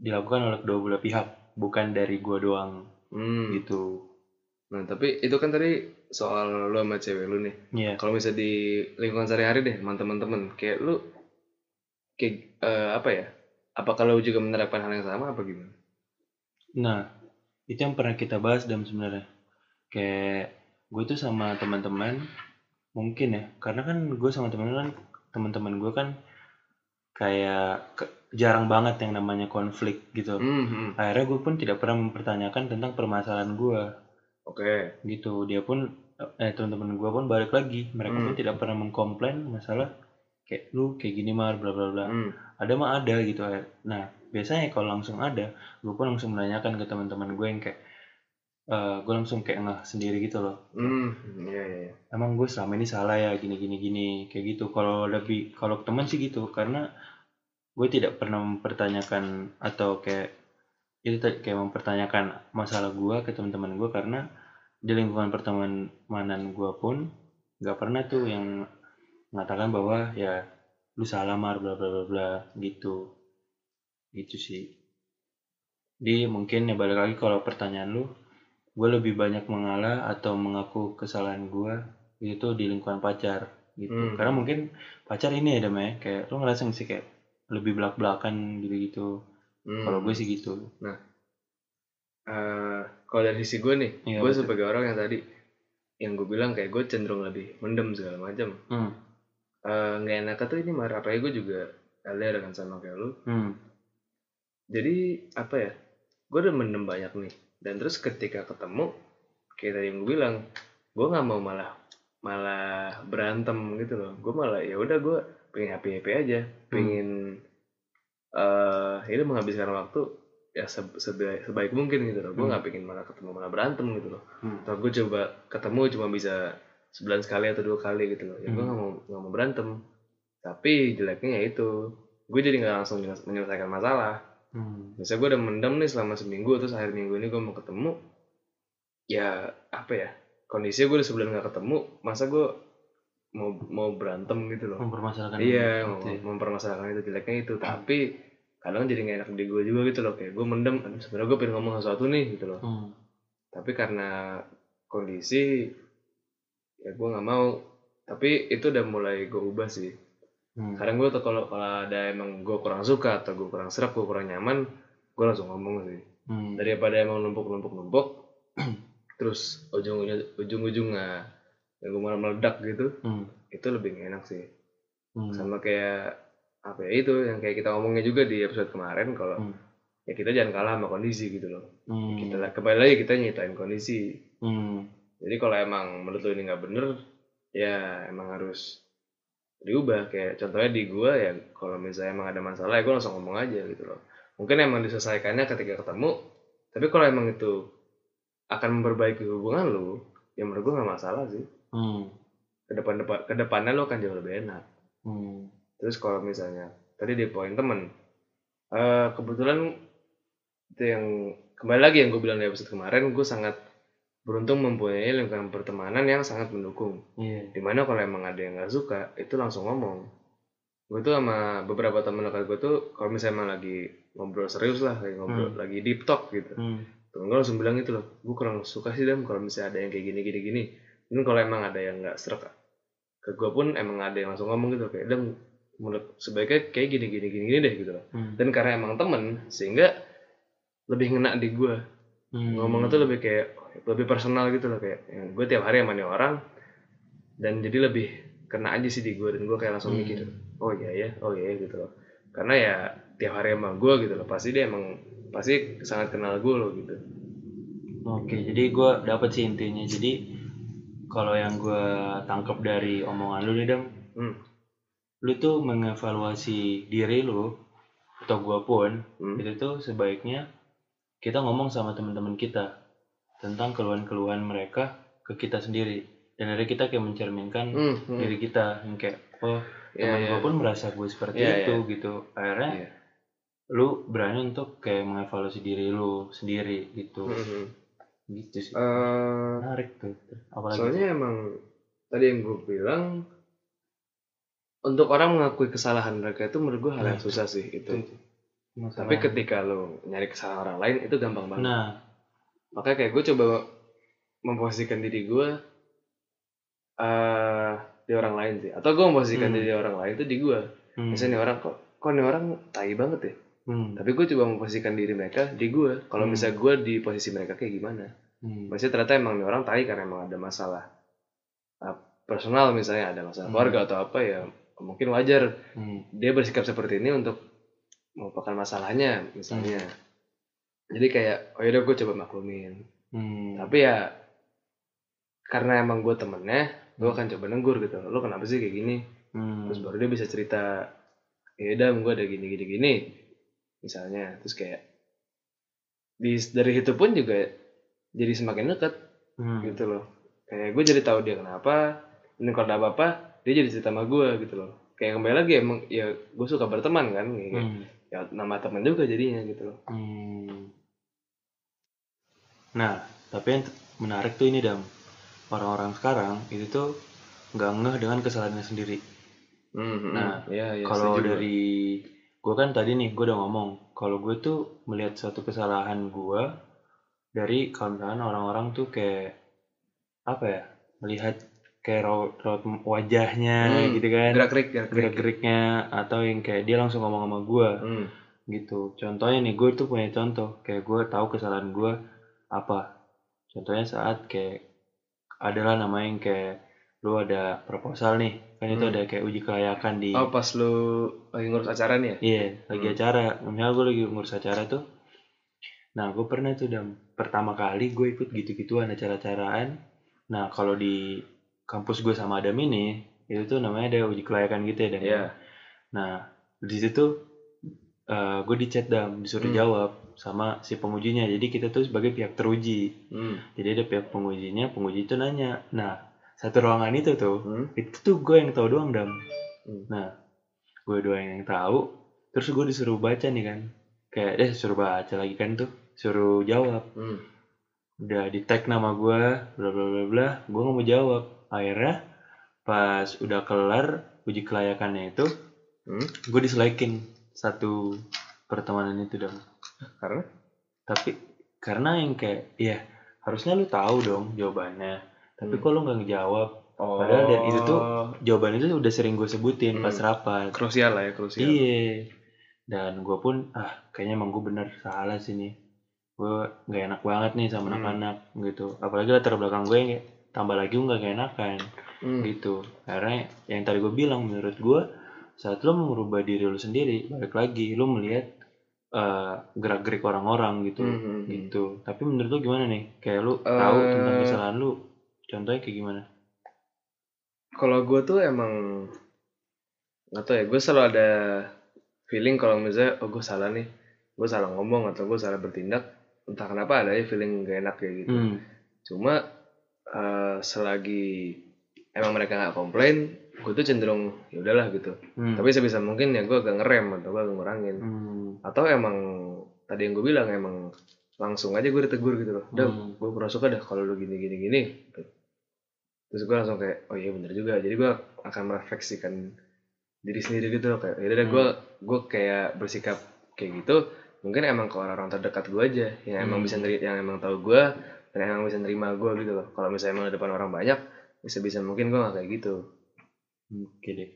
Speaker 1: dilakukan oleh kedua belah pihak bukan dari gua doang
Speaker 2: Hmm.
Speaker 1: gitu
Speaker 2: Nah, tapi itu kan tadi soal lu sama cewek lu nih.
Speaker 1: Iya
Speaker 2: Kalau misalnya di lingkungan sehari-hari deh, sama teman-teman, kayak lu kayak eh, apa ya? Apa kalau juga menerapkan hal yang sama apa gimana?
Speaker 1: Nah, itu yang pernah kita bahas dan sebenarnya kayak gue tuh sama teman-teman mungkin ya, karena kan gue sama teman-teman teman-teman gue kan kayak ke- jarang banget yang namanya konflik gitu.
Speaker 2: Hmm, hmm.
Speaker 1: Akhirnya gue pun tidak pernah mempertanyakan tentang permasalahan gue
Speaker 2: Oke.
Speaker 1: gitu. Dia pun eh teman-teman gue pun balik lagi, mereka pun
Speaker 2: Hmm.
Speaker 1: tidak pernah mengkomplain masalah kayak lu kayak gini mar bla bla bla.
Speaker 2: Hmm.
Speaker 1: ada mah ada gitu nah biasanya kalau langsung ada gue pun langsung menanyakan ke teman-teman gue yang kayak eh gue langsung kayak nggak sendiri gitu loh.
Speaker 2: Hmm. Iya, iya,
Speaker 1: emang gue selama ini salah ya gini gini gini kayak gitu. Kalau lebih kalau teman sih gitu karena gue tidak pernah mempertanyakan atau kayak itu kayak mempertanyakan masalah gue ke teman-teman gue karena di lingkungan pertemanan gue pun nggak pernah tuh yang mengatakan bahwa ya lu salah mar bla bla bla bla gitu. Gitu sih. Di mungkin ya balik lagi kalau pertanyaan lu gue lebih banyak mengalah atau mengaku kesalahan gue itu di lingkungan pacar gitu
Speaker 2: Hmm.
Speaker 1: karena mungkin pacar ini ya Dam, ya kayak lu ngerasa sih kayak lebih belak belakan gitu gitu
Speaker 2: Hmm.
Speaker 1: kalau gue sih gitu
Speaker 2: Eh, kalau dari sisi gue nih,
Speaker 1: Iya,
Speaker 2: gue sebagai orang yang tadi yang gue bilang kayak gue cenderung lebih mendem segala macam.
Speaker 1: hmm.
Speaker 2: Eh, Nggak enak tuh ini marah apalagi gue juga LDR kan sama kayak lu.
Speaker 1: Hmm.
Speaker 2: Jadi apa ya? Gue udah mendem banyak nih. Dan terus ketika ketemu, kayak tadi yang gue bilang, gue nggak mau malah malah berantem gitu loh. Gue malah ya udah gue pengen happy happy aja, pengen eh ini menghabiskan waktu ya se- sebaik, sebaik mungkin gitu loh. Gue
Speaker 1: Hmm.
Speaker 2: nggak pengen malah ketemu malah berantem gitu loh.
Speaker 1: Hmm.
Speaker 2: Atau gue coba ketemu cuma bisa sebulan sekali atau dua kali gitu loh. Ya gue
Speaker 1: Hmm.
Speaker 2: nggak mau nggak mau berantem. Tapi jeleknya ya itu, gue jadi nggak langsung menyelesa- menyelesaikan masalah.
Speaker 1: Hmm.
Speaker 2: Misalnya gue udah mendem nih selama seminggu terus akhir minggu ini gue mau ketemu, ya apa ya kondisinya gue udah sebulan nggak ketemu, masa gue mau mau berantem gitu loh.
Speaker 1: mempermasalahkan
Speaker 2: Iya,
Speaker 1: ya.
Speaker 2: mempermasalahkan itu jeleknya itu. Tapi kadang jadi nggak enak di gue juga gitu loh. Kayak gue mendem, sebenarnya gue pengen ngomong sesuatu nih gitu loh.
Speaker 1: Hmm.
Speaker 2: Tapi karena kondisi, ya gue nggak mau. Tapi itu udah mulai gue ubah sih.
Speaker 1: Hmm.
Speaker 2: Kadang gue tuh kalau kalau ada emang gue kurang suka atau gue kurang serap, gue kurang nyaman, gue langsung ngomong sih.
Speaker 1: Hmm.
Speaker 2: Daripada emang numpuk-numpuk-numpuk, terus ujung-ujung ujung-ujungnya yang gue malah meledak gitu,
Speaker 1: Hmm.
Speaker 2: itu lebih enak sih.
Speaker 1: Hmm.
Speaker 2: sama kayak apa ya itu yang kayak kita ngomongnya juga di episode kemarin kalau
Speaker 1: Hmm.
Speaker 2: ya kita jangan kalah sama kondisi gitu loh
Speaker 1: Hmm.
Speaker 2: kita kembali lagi kita nyitain kondisi
Speaker 1: Hmm.
Speaker 2: jadi kalau emang menurut lo ini nggak bener ya emang harus diubah kayak contohnya di gua ya kalau misalnya emang ada masalah ya gua langsung ngomong aja gitu loh mungkin emang diselesaikannya ketika ketemu tapi kalau emang itu akan memperbaiki hubungan lo ya menurut gua nggak masalah sih
Speaker 1: Hmm.
Speaker 2: ke depan depan ke depannya lo akan jauh lebih enak
Speaker 1: Hmm.
Speaker 2: Terus kalau misalnya tadi di poin temen, eh kebetulan itu yang kembali lagi yang gue bilang di episode kemarin, gue sangat beruntung mempunyai lingkungan pertemanan yang sangat mendukung.
Speaker 1: Iya.
Speaker 2: Di mana kalau emang ada yang nggak suka, itu langsung ngomong. Gue tuh sama beberapa temen dekat gue tuh, kalau misalnya emang lagi ngobrol serius lah, lagi ngobrol,
Speaker 1: Hmm.
Speaker 2: lagi deep talk gitu.
Speaker 1: Hmm.
Speaker 2: Temen gue langsung bilang gitu loh, gue kurang suka sih dam kalau misalnya ada yang kayak gini gini gini. Ini kalau emang ada yang nggak serak ke gue pun emang ada yang langsung ngomong gitu kayak dam menurut sebaiknya kayak gini gini gini gini deh gitu loh.
Speaker 1: Hmm.
Speaker 2: Dan karena emang temen sehingga lebih ngena di gue.
Speaker 1: Hmm.
Speaker 2: Ngomongnya tuh lebih kayak lebih personal gitu loh kayak gue tiap hari nih orang dan jadi lebih kena aja sih di gue dan gue kayak langsung
Speaker 1: Hmm.
Speaker 2: mikir oh iya ya oh iya ya," gitu loh karena ya tiap hari sama gue gitu loh pasti dia emang pasti sangat kenal gue loh gitu
Speaker 1: Oke, jadi gue dapet sih intinya. Jadi kalau yang gue tangkap dari omongan lu nih Dam,
Speaker 2: hmm.
Speaker 1: lu tuh mengevaluasi diri lu atau gue pun
Speaker 2: Hmm.
Speaker 1: itu tuh sebaiknya kita ngomong sama teman-teman kita tentang keluhan-keluhan mereka ke kita sendiri dan dari kita kayak mencerminkan
Speaker 2: Hmm, hmm.
Speaker 1: diri kita yang kayak oh
Speaker 2: Iya,
Speaker 1: teman
Speaker 2: iya.
Speaker 1: gue pun merasa gue seperti
Speaker 2: Iya,
Speaker 1: itu gitu akhirnya
Speaker 2: Iya.
Speaker 1: lu berani untuk kayak mengevaluasi diri lu sendiri gitu
Speaker 2: Hmm, hmm.
Speaker 1: gitu sih
Speaker 2: Eh,
Speaker 1: menarik tuh apalagi
Speaker 2: soalnya emang tadi yang gue bilang untuk orang mengakui kesalahan mereka itu menurut gue hal yang
Speaker 1: Nah,
Speaker 2: susah sih itu.
Speaker 1: itu. Masalah-
Speaker 2: Tapi ketika lo nyari kesalahan orang lain itu gampang banget.
Speaker 1: nah
Speaker 2: Makanya kayak gue coba memposisikan diri gue eh di orang lain sih. Atau gue memposisikan
Speaker 1: Hmm.
Speaker 2: diri di orang lain itu di gue.
Speaker 1: hmm,
Speaker 2: Misalnya nih orang kok kok nih orang tai banget ya.
Speaker 1: hmm,
Speaker 2: Tapi gue coba memposisikan diri mereka di gue. Kalau
Speaker 1: Hmm.
Speaker 2: misalnya gue di posisi mereka kayak gimana?
Speaker 1: hmm,
Speaker 2: Maksudnya ternyata emang nih orang tai karena emang ada masalah uh, personal misalnya ada masalah
Speaker 1: Hmm.
Speaker 2: keluarga atau apa ya mungkin wajar
Speaker 1: hmm,
Speaker 2: dia bersikap seperti ini untuk melupakan masalahnya misalnya. Jadi kayak oh yaudah gue coba maklumin.
Speaker 1: hmm,
Speaker 2: Tapi ya karena emang gue temennya, gue akan coba nenggur gitu. Lo kenapa sih kayak gini?
Speaker 1: hmm,
Speaker 2: Terus baru dia bisa cerita, ya udah gue ada gini gini gini, misalnya. Terus kayak di dari itu pun juga jadi semakin deket
Speaker 1: hmm,
Speaker 2: gitu loh. Kayak gue jadi tahu dia kenapa. Dan kalau ada apa-apa, dia jadi cerita sama gue gitu loh. Kayak kembali lagi emang ya gue suka berteman kan, kayak,
Speaker 1: hmm,
Speaker 2: ya nama teman juga jadinya gitu loh.
Speaker 1: hmm. Nah, tapi yang menarik tuh ini dam, orang-orang sekarang itu tuh nggak ngeh dengan kesalahannya sendiri.
Speaker 2: Hmm, hmm,
Speaker 1: Nah,
Speaker 2: ya, ya,
Speaker 1: kalau dari gue kan tadi nih gue udah ngomong, kalau gue tuh melihat suatu kesalahan gue dari kalau misalkan orang-orang tuh kayak apa ya, melihat kayak raut, raut wajahnya
Speaker 2: Hmm,
Speaker 1: gitu kan,
Speaker 2: gerak-gerik, gerak-gerik.
Speaker 1: gerak-geriknya atau yang kayak dia langsung ngomong sama gue
Speaker 2: Hmm.
Speaker 1: gitu. Contohnya nih gue tuh punya contoh, kayak gue tahu kesalahan gue apa. Contohnya saat kayak adalah namanya yang kayak lu ada proposal nih, kan itu
Speaker 2: Hmm.
Speaker 1: ada kayak uji kelayakan di
Speaker 2: Oh, pas lu lagi ngurus acara nih ya?
Speaker 1: Iya, lagi
Speaker 2: Hmm.
Speaker 1: acara. Misalnya gue lagi ngurus acara tuh. Nah, gue pernah tuh dam pertama kali gue ikut gitu-gituan acara-acaraan. Nah, kalau di kampus gue sama Adam ini, itu tuh namanya ada uji kelayakan gitu ya, Dan.
Speaker 2: Iya.
Speaker 1: Nah, di situ eh, gue di chat dam, disuruh
Speaker 2: Hmm.
Speaker 1: jawab sama si pengujinya. Jadi kita tuh sebagai pihak teruji.
Speaker 2: Hmm.
Speaker 1: Jadi ada pihak pengujinya, penguji itu nanya. Nah, satu ruangan itu tuh,
Speaker 2: Hmm.
Speaker 1: itu tuh gue yang tahu doang dam.
Speaker 2: Hmm.
Speaker 1: Nah, gue doang yang tahu. Terus gue disuruh baca nih kan, kayak deh suruh baca lagi kan tuh, suruh jawab.
Speaker 2: Hmm.
Speaker 1: Udah di tag nama gue, bla bla bla bla. Gue nggak mau jawab. Akhirnya pas udah kelar uji kelayakannya itu,
Speaker 2: Hmm.
Speaker 1: gue diselekin satu pertemanan itu dong.
Speaker 2: Karena?
Speaker 1: Tapi karena yang kayak, ya harusnya lu tahu dong jawabannya. Tapi
Speaker 2: Hmm.
Speaker 1: kok lu nggak ngejawab?
Speaker 2: Oh.
Speaker 1: Padahal dari itu tuh jawaban itu udah sering gue sebutin pas
Speaker 2: Hmm.
Speaker 1: rapat.
Speaker 2: krusial lah ya, krusial.
Speaker 1: Iya. Dan gue pun, ah kayaknya emang gue bener salah sih nih. Gue gak enak banget nih sama
Speaker 2: Hmm.
Speaker 1: anak-anak gitu. Apalagi latar belakang gue yang kayak, tambah lagi gue gak enakan
Speaker 2: Hmm.
Speaker 1: gitu. Karena yang tadi gue bilang menurut gue, saat lo merubah diri lo sendiri, balik lagi lo melihat eh, gerak-gerik orang-orang gitu.
Speaker 2: Hmm, hmm, hmm.
Speaker 1: gitu. Tapi menurut lo gimana nih? Kayak lo tahu
Speaker 2: Eh.
Speaker 1: tentang kesalahan lo, contohnya kayak gimana?
Speaker 2: Kalau gue tuh emang nggak tau ya, gue selalu ada feeling kalau misalnya oh gue salah nih, gue salah ngomong atau gue salah bertindak, entah kenapa ada ya feeling gak enak kayak gitu.
Speaker 1: Hmm.
Speaker 2: Cuma eh, selagi emang mereka nggak komplain, gue tuh cenderung ya udahlah gitu.
Speaker 1: Hmm.
Speaker 2: Tapi sebisa mungkin ya gue agak ngerem atau gue agak ngurangin.
Speaker 1: Hmm.
Speaker 2: Atau emang tadi yang gue bilang emang langsung aja gue ditegur gitu loh. Udah,
Speaker 1: Hmm.
Speaker 2: gue kurang suka dah kalau lu gini gini gini. Terus gue langsung kayak oh iya bener juga. Jadi gue akan merefleksikan diri sendiri gitu loh kayak ya udah gue gue kayak bersikap kayak gitu mungkin emang ke orang-orang terdekat gue aja yang emang
Speaker 1: Hmm.
Speaker 2: bisa neri yang emang tahu gue dan emang bisa nerima gue gitu loh kalau misalnya emang di depan orang banyak bisa bisa mungkin gue gak kayak gitu
Speaker 1: Oke deh.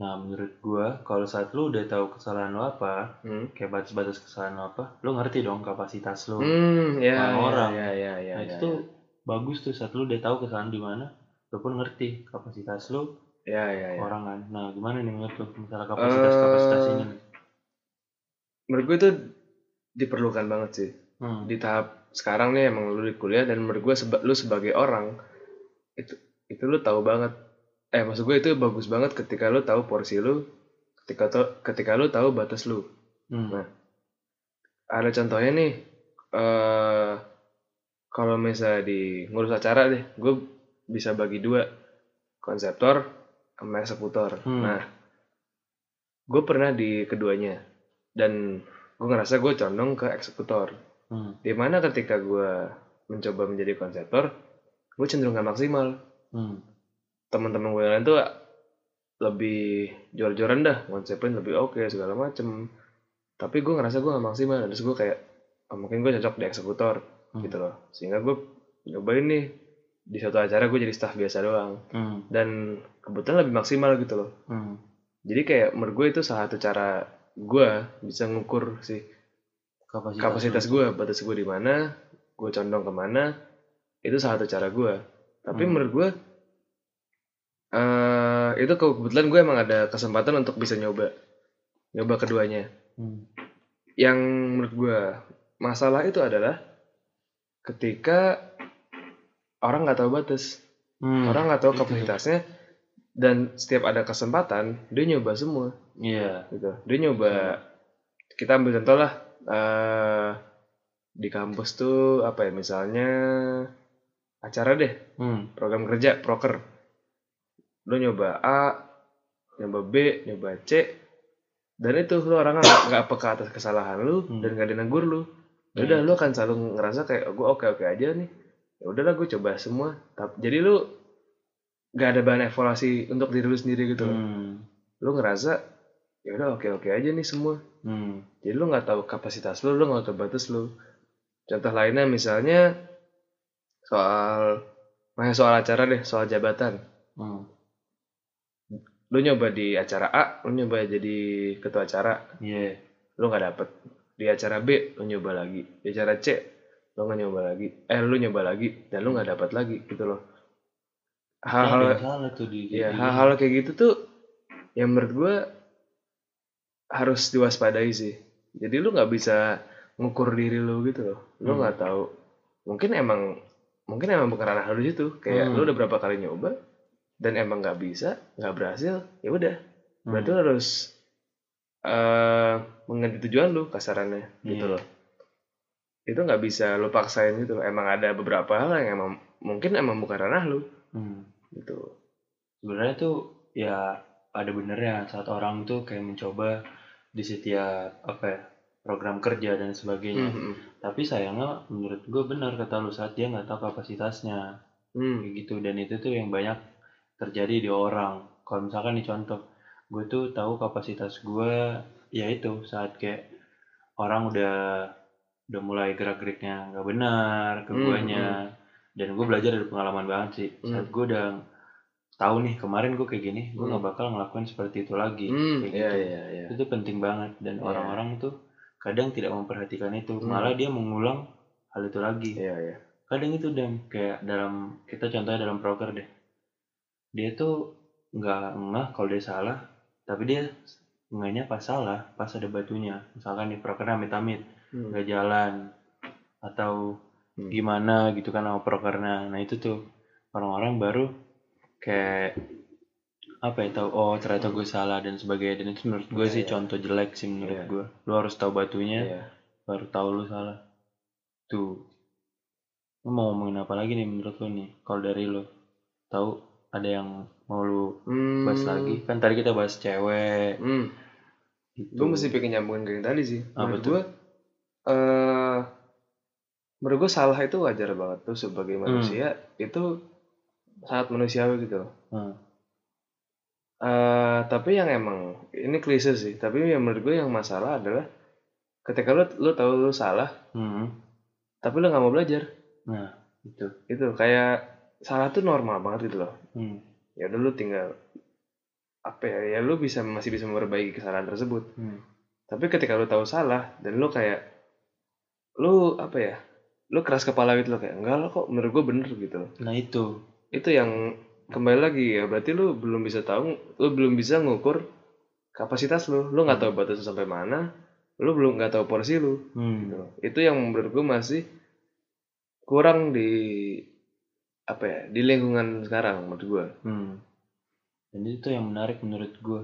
Speaker 1: Nah, menurut gua kalau saat lu udah tahu kesalahan lo apa,
Speaker 2: hmm.
Speaker 1: kayak batas-batas kesalahan lo apa, lu ngerti dong kapasitas lo.
Speaker 2: Hmm, ya,
Speaker 1: Orang-orang.
Speaker 2: ya, ya, ya,
Speaker 1: nah,
Speaker 2: ya,
Speaker 1: itu tuh bagus tuh saat lu udah tahu kesalahan di mana, lu pun ngerti kapasitas lu
Speaker 2: ya, ya, ya.
Speaker 1: orang kan. Nah, gimana nih menurut lu masalah kapasitas-kapasitas
Speaker 2: Eh,
Speaker 1: ini?
Speaker 2: menurut gue itu diperlukan banget sih
Speaker 1: Hmm.
Speaker 2: di tahap sekarang nih emang lu di kuliah dan menurut gue seba- lu sebagai orang itu itu lu tahu banget eh maksud gue itu bagus banget ketika lu tahu porsi lu ketika to- ketika lu tahu batas lu
Speaker 1: Hmm.
Speaker 2: Nah. ada contohnya nih eh kalau misalnya di ngurus acara deh gue bisa bagi dua konseptor sama eksekutor
Speaker 1: Hmm.
Speaker 2: nah gue pernah di keduanya dan gue ngerasa gue condong ke eksekutor
Speaker 1: Hmm.
Speaker 2: di mana ketika gue mencoba menjadi konseptor gue cenderung gak maksimal
Speaker 1: Hmm.
Speaker 2: teman-teman gue yang lain tuh lebih jor-joran dah konsepin lebih oke segala macem tapi gue ngerasa gue gak maksimal terus gue kayak oh, mungkin gue cocok di eksekutor
Speaker 1: Hmm.
Speaker 2: gitu loh sehingga gue nyobain nih di suatu acara gue jadi staff biasa doang
Speaker 1: Hmm.
Speaker 2: dan kebetulan lebih maksimal gitu loh
Speaker 1: Hmm.
Speaker 2: jadi kayak menurut gue itu salah satu cara gue bisa ngukur sih
Speaker 1: Kapasitas,
Speaker 2: kapasitas gue batas gue di mana gue condong ke mana itu salah satu cara gue tapi
Speaker 1: Hmm.
Speaker 2: menurut gue eh itu kebetulan gue emang ada kesempatan untuk bisa nyoba. Nyoba keduanya.
Speaker 1: Hmm.
Speaker 2: yang menurut gue masalah itu adalah ketika orang nggak tahu batas.
Speaker 1: Hmm.
Speaker 2: orang nggak tahu kapasitasnya dan setiap ada kesempatan dia nyoba semua.
Speaker 1: Iya.
Speaker 2: gitu. Dia nyoba kita ambil contoh lah eh di kampus tuh apa ya misalnya acara deh
Speaker 1: Hmm.
Speaker 2: program kerja proker lo nyoba A nyoba B nyoba C dan itu lo orang nggak peka atas kesalahan lu
Speaker 1: Hmm.
Speaker 2: dan gak ada yang negur lu Ya udah lu akan selalu ngerasa kayak gue oke oke aja nih ya udahlah gue coba semua tapi jadi lu nggak ada bahan evaluasi untuk diri lu sendiri gitu.
Speaker 1: Hmm.
Speaker 2: lu ngerasa ya udah oke oke aja nih semua
Speaker 1: Hmm.
Speaker 2: jadi lu nggak tahu kapasitas lu lu nggak tahu batas lu contoh lainnya misalnya soal Nah, soal acara deh, soal jabatan.
Speaker 1: Hmm.
Speaker 2: Lu nyoba di acara A, lu nyoba jadi ketua acara,
Speaker 1: Iya.
Speaker 2: lu nggak dapet. Di acara B, lu nyoba lagi. Di acara C, lu nggak nyoba lagi. Eh, lu nyoba lagi, dan lu nggak dapat lagi, gitu loh.
Speaker 1: Hal
Speaker 2: Hal-hal ya hal-hal kayak gitu tuh yang menurut gue harus diwaspadai sih jadi lu nggak bisa ngukur diri lu gitu loh lu
Speaker 1: Hmm.
Speaker 2: nggak tahu mungkin emang mungkin emang bukan ranah lu di situ kayak
Speaker 1: Hmm.
Speaker 2: lu udah berapa kali nyoba dan emang nggak bisa nggak berhasil ya udah
Speaker 1: Hmm.
Speaker 2: berarti lu harus eh mengganti tujuan lu kasarannya gitu
Speaker 1: Iya.
Speaker 2: loh itu nggak bisa lu paksain gitu loh emang ada beberapa hal yang emang mungkin emang bukan ranah lu
Speaker 1: Hmm.
Speaker 2: gitu
Speaker 1: sebenarnya tuh ya ada benernya saat orang tuh kayak mencoba di setiap apa ya program kerja dan sebagainya.
Speaker 2: Hmm,
Speaker 1: tapi sayangnya menurut gue benar kata lu saat dia nggak tahu kapasitasnya.
Speaker 2: Hmm.
Speaker 1: kayak gitu. Dan itu tuh yang banyak terjadi di orang. Kalau misalkan nih contoh gue tuh tahu kapasitas gue ya itu saat kayak orang udah udah mulai gerak geriknya nggak benar ke
Speaker 2: Hmm,
Speaker 1: guanya dan gue belajar dari pengalaman banget sih. Saat gue udah tahu nih kemarin gue kayak gini gue
Speaker 2: Hmm.
Speaker 1: nggak bakal ngelakuin seperti itu lagi
Speaker 2: Hmm,
Speaker 1: kayak
Speaker 2: iya
Speaker 1: gitu
Speaker 2: iya iya.
Speaker 1: itu penting banget dan
Speaker 2: Iya.
Speaker 1: orang-orang tuh kadang tidak memperhatikan itu
Speaker 2: Hmm.
Speaker 1: malah dia mengulang hal itu lagi
Speaker 2: Iya iya.
Speaker 1: kadang itu dan kayak dalam kita contohnya dalam broker deh dia tuh nggak ngeh kalau dia salah tapi dia ngehnya pas salah pas ada batunya misalkan di broker amit-amit
Speaker 2: Hmm.
Speaker 1: nggak jalan atau
Speaker 2: Hmm.
Speaker 1: gimana gitu kan sama prokernya nah itu tuh orang-orang baru kayak apa ya tahu oh ternyata gue salah dan sebagainya dan itu menurut gue
Speaker 2: Iya,
Speaker 1: sih
Speaker 2: iya.
Speaker 1: contoh jelek sih menurut
Speaker 2: Iya.
Speaker 1: gue lu harus tahu batunya
Speaker 2: Iya.
Speaker 1: baru tahu lu salah tuh lu mau ngomongin apa lagi nih menurut lu nih kalau dari lu tahu ada yang mau lu
Speaker 2: Hmm.
Speaker 1: bahas lagi kan tadi kita bahas cewek
Speaker 2: Hmm.
Speaker 1: gitu
Speaker 2: Gue mesti pengen nyambungin ke yang tadi sih. Menurut gue, eh, menurut gue salah itu wajar banget tuh sebagai manusia itu sangat manusiawi gitu. loh.
Speaker 1: Hmm.
Speaker 2: Eh, tapi yang emang ini klise sih. Tapi yang menurut gue yang masalah adalah ketika lu lu tahu lu salah,
Speaker 1: Hmm.
Speaker 2: tapi lu nggak mau belajar.
Speaker 1: nah itu
Speaker 2: Itu kayak salah tuh normal banget gitu loh.
Speaker 1: hmm.
Speaker 2: Ya udah lu tinggal apa ya? Ya lu bisa masih bisa memperbaiki kesalahan tersebut.
Speaker 1: Hmm.
Speaker 2: Tapi ketika lu tahu salah dan lu kayak lu apa ya? Lu keras kepala gitu loh kayak enggak lah kok menurut gue bener gitu.
Speaker 1: nah itu
Speaker 2: Itu yang kembali lagi ya berarti lu belum bisa tahu, lu belum bisa ngukur kapasitas lu. Lu nggak tahu batasnya sampai mana, lu belum nggak tahu porsi lu.
Speaker 1: hmm.
Speaker 2: Gitu. Itu yang menurut gue masih kurang di apa ya di lingkungan sekarang menurut gue.
Speaker 1: Hmm. Dan itu yang menarik menurut gue.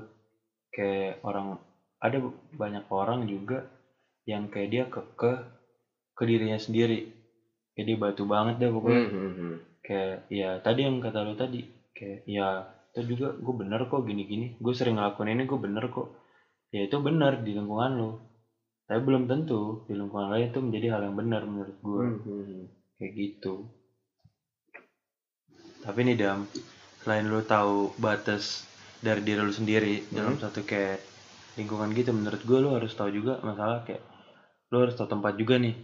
Speaker 1: Kayak orang ada banyak orang juga yang kayak dia kekeh ke dirinya sendiri. Dia batu banget deh pokoknya.
Speaker 2: Hmm.
Speaker 1: Kayak ya tadi yang kata lo tadi. Kayak ya itu juga gue bener kok gini-gini. Gue sering ngelakuin ini gue bener kok. Ya itu bener di lingkungan lo. Tapi belum tentu di lingkungan lain itu menjadi hal yang benar menurut gue.
Speaker 2: Hmm.
Speaker 1: kayak gitu tapi nih dam selain lu tahu batas dari diri lu sendiri dalam satu kayak lingkungan gitu menurut gue lu harus tahu juga masalah kayak lu harus tahu tempat juga nih